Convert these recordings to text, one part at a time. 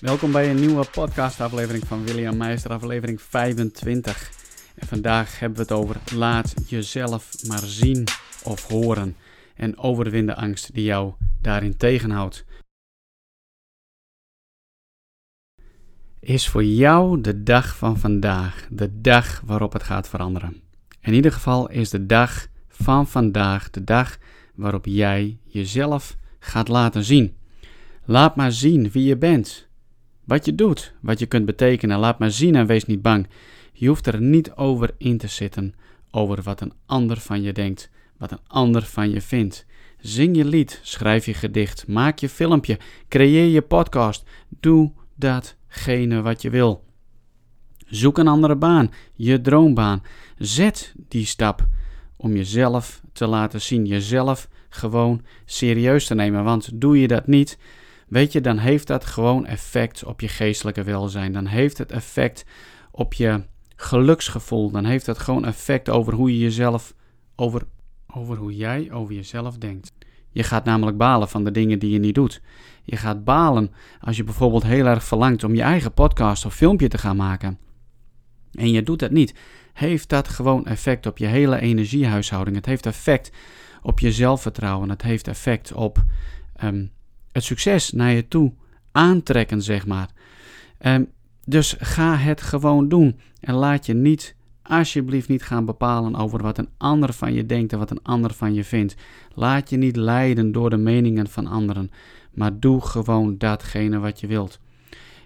Welkom bij een nieuwe podcastaflevering van William Meister, aflevering 25. En vandaag hebben we het over laat jezelf maar zien of horen en overwin de angst die jou daarin tegenhoudt. Is voor jou de dag van vandaag de dag waarop het gaat veranderen? In ieder geval is de dag van vandaag de dag waarop jij jezelf gaat laten zien. Laat maar zien wie je bent. Wat je doet, wat je kunt betekenen. Laat maar zien en wees niet bang. Je hoeft er niet over in te zitten, over wat een ander van je denkt, wat een ander van je vindt. Zing je lied, schrijf je gedicht, maak je filmpje, creëer je podcast. Doe datgene wat je wil. Zoek een andere baan, je droombaan. Zet die stap om jezelf te laten zien, jezelf gewoon serieus te nemen. Want doe je dat niet, weet je, dan heeft dat gewoon effect op je geestelijke welzijn. Dan heeft het effect op je geluksgevoel. Dan heeft dat gewoon effect over hoe je jezelf, over, over hoe jij over jezelf denkt. Je gaat namelijk balen van de dingen die je niet doet. Je gaat balen als je bijvoorbeeld heel erg verlangt om je eigen podcast of filmpje te gaan maken. En je doet dat niet. Heeft dat gewoon effect op je hele energiehuishouding. Het heeft effect op je zelfvertrouwen. Het heeft effect op um, het succes naar je toe aantrekken, zeg maar. Um, dus ga het gewoon doen. En laat je niet, alsjeblieft niet gaan bepalen over wat een ander van je denkt en wat een ander van je vindt. Laat je niet leiden door de meningen van anderen. Maar doe gewoon datgene wat je wilt.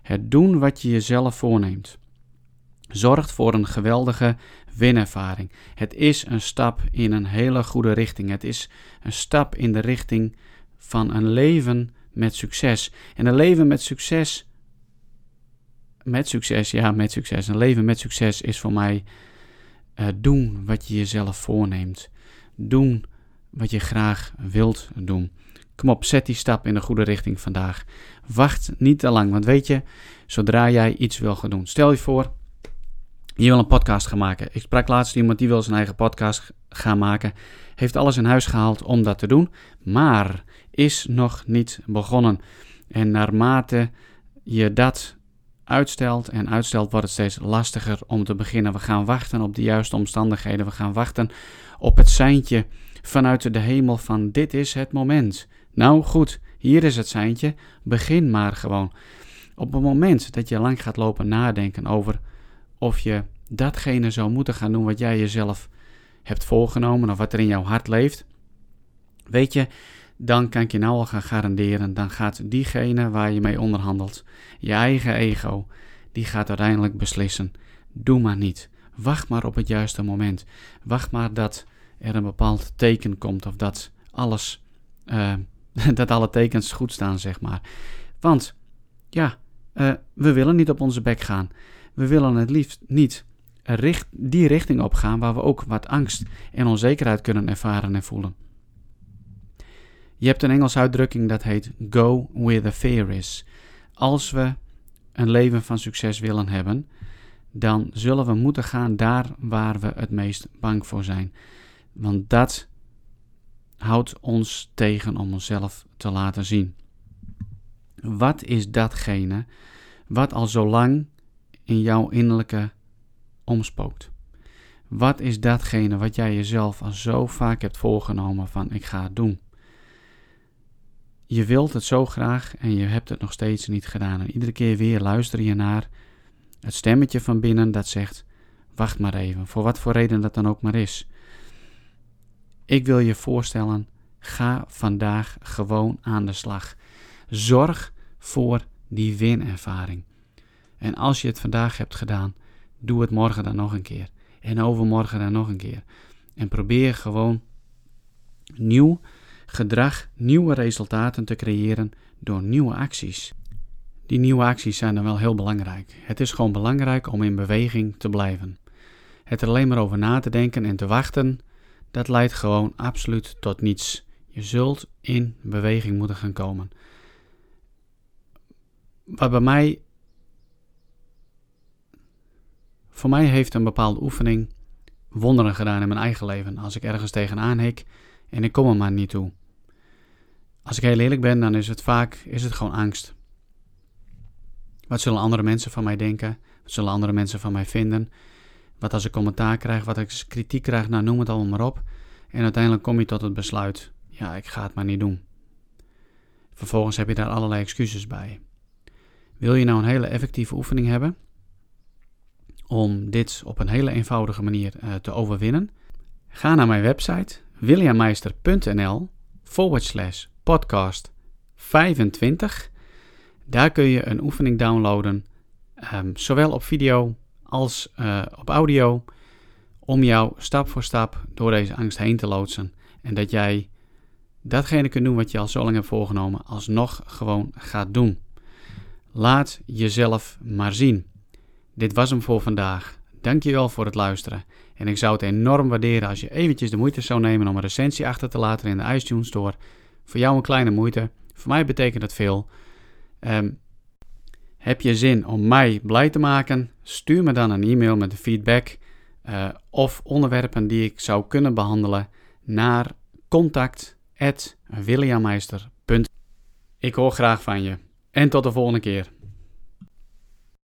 Het doen wat je jezelf voorneemt zorgt voor een geweldige winervaring. Het is een stap in een hele goede richting. Het is een stap in de richting van een leven met succes. En een leven met succes. Met succes, ja, met succes. Een leven met succes is voor mij uh, doen wat je jezelf voorneemt. Doen wat je graag wilt doen. Kom op, zet die stap in de goede richting vandaag. Wacht niet te lang, want weet je, zodra jij iets wil gaan doen. Stel je voor, je wil een podcast gaan maken. Ik sprak laatst iemand die wil zijn eigen podcast gaan maken. Heeft alles in huis gehaald om dat te doen, maar is nog niet begonnen. En naarmate je dat uitstelt en uitstelt, wordt het steeds lastiger om te beginnen. We gaan wachten op de juiste omstandigheden. We gaan wachten op het seintje vanuit de hemel van dit is het moment. Nou goed, hier is het seintje. Begin maar gewoon. Op het moment dat je lang gaat lopen nadenken over of je datgene zou moeten gaan doen wat jij jezelf hebt voorgenomen of wat er in jouw hart leeft, weet je, dan kan ik je nou al gaan garanderen, dan gaat diegene waar je mee onderhandelt, je eigen ego, die gaat uiteindelijk beslissen. Doe maar niet. Wacht maar op het juiste moment. Wacht maar dat er een bepaald teken komt of dat alles, uh, dat alle tekens goed staan, zeg maar. Want, ja, uh, we willen niet op onze bek gaan. We willen het liefst niet die richting op gaan waar we ook wat angst en onzekerheid kunnen ervaren en voelen. Je hebt een Engelse uitdrukking dat heet go where the fear is. Als we een leven van succes willen hebben, dan zullen we moeten gaan daar waar we het meest bang voor zijn. Want dat houdt ons tegen om onszelf te laten zien. Wat is datgene wat al zo lang in jouw innerlijke omspookt? Wat is datgene wat jij jezelf al zo vaak hebt voorgenomen van ik ga het doen? Je wilt het zo graag en je hebt het nog steeds niet gedaan. En iedere keer weer luister je naar het stemmetje van binnen dat zegt: wacht maar even, voor wat voor reden dat dan ook maar is. Ik wil je voorstellen, ga vandaag gewoon aan de slag. Zorg voor die winervaring. En als je het vandaag hebt gedaan, doe het morgen dan nog een keer. En overmorgen dan nog een keer. En probeer gewoon nieuw gedrag, nieuwe resultaten te creëren door nieuwe acties. Die nieuwe acties zijn dan wel heel belangrijk. Het is gewoon belangrijk om in beweging te blijven. Het er alleen maar over na te denken en te wachten, dat leidt gewoon absoluut tot niets. Je zult in beweging moeten gaan komen. Wat bij mij Voor mij heeft een bepaalde oefening wonderen gedaan in mijn eigen leven. Als ik ergens tegenaan hik en ik kom er maar niet toe. Als ik heel eerlijk ben, dan is het vaak is het gewoon angst. Wat zullen andere mensen van mij denken? Wat zullen andere mensen van mij vinden? Wat als ik commentaar krijg, wat als ik kritiek krijg, nou noem het allemaal maar op. En uiteindelijk kom je tot het besluit, ja, ik ga het maar niet doen. Vervolgens heb je daar allerlei excuses bij. Wil je nou een hele effectieve oefening hebben om dit op een hele eenvoudige manier uh, te overwinnen? Ga naar mijn website williammeister.nl forward slash podcast 25. Daar kun je een oefening downloaden, um, zowel op video als uh, op audio, om jou stap voor stap door deze angst heen te loodsen. En dat jij datgene kunt doen wat je al zo lang hebt voorgenomen, alsnog gewoon gaat doen. Laat jezelf maar zien. Dit was hem voor vandaag. Dankjewel voor het luisteren. En ik zou het enorm waarderen als je eventjes de moeite zou nemen om een recensie achter te laten in de iTunes Store. Voor jou een kleine moeite. Voor mij betekent het veel. Um, heb je zin om mij blij te maken? Stuur me dan een e-mail met de feedback uh, of onderwerpen die ik zou kunnen behandelen naar contact.williammeister.nl Ik hoor graag van je. En tot de volgende keer.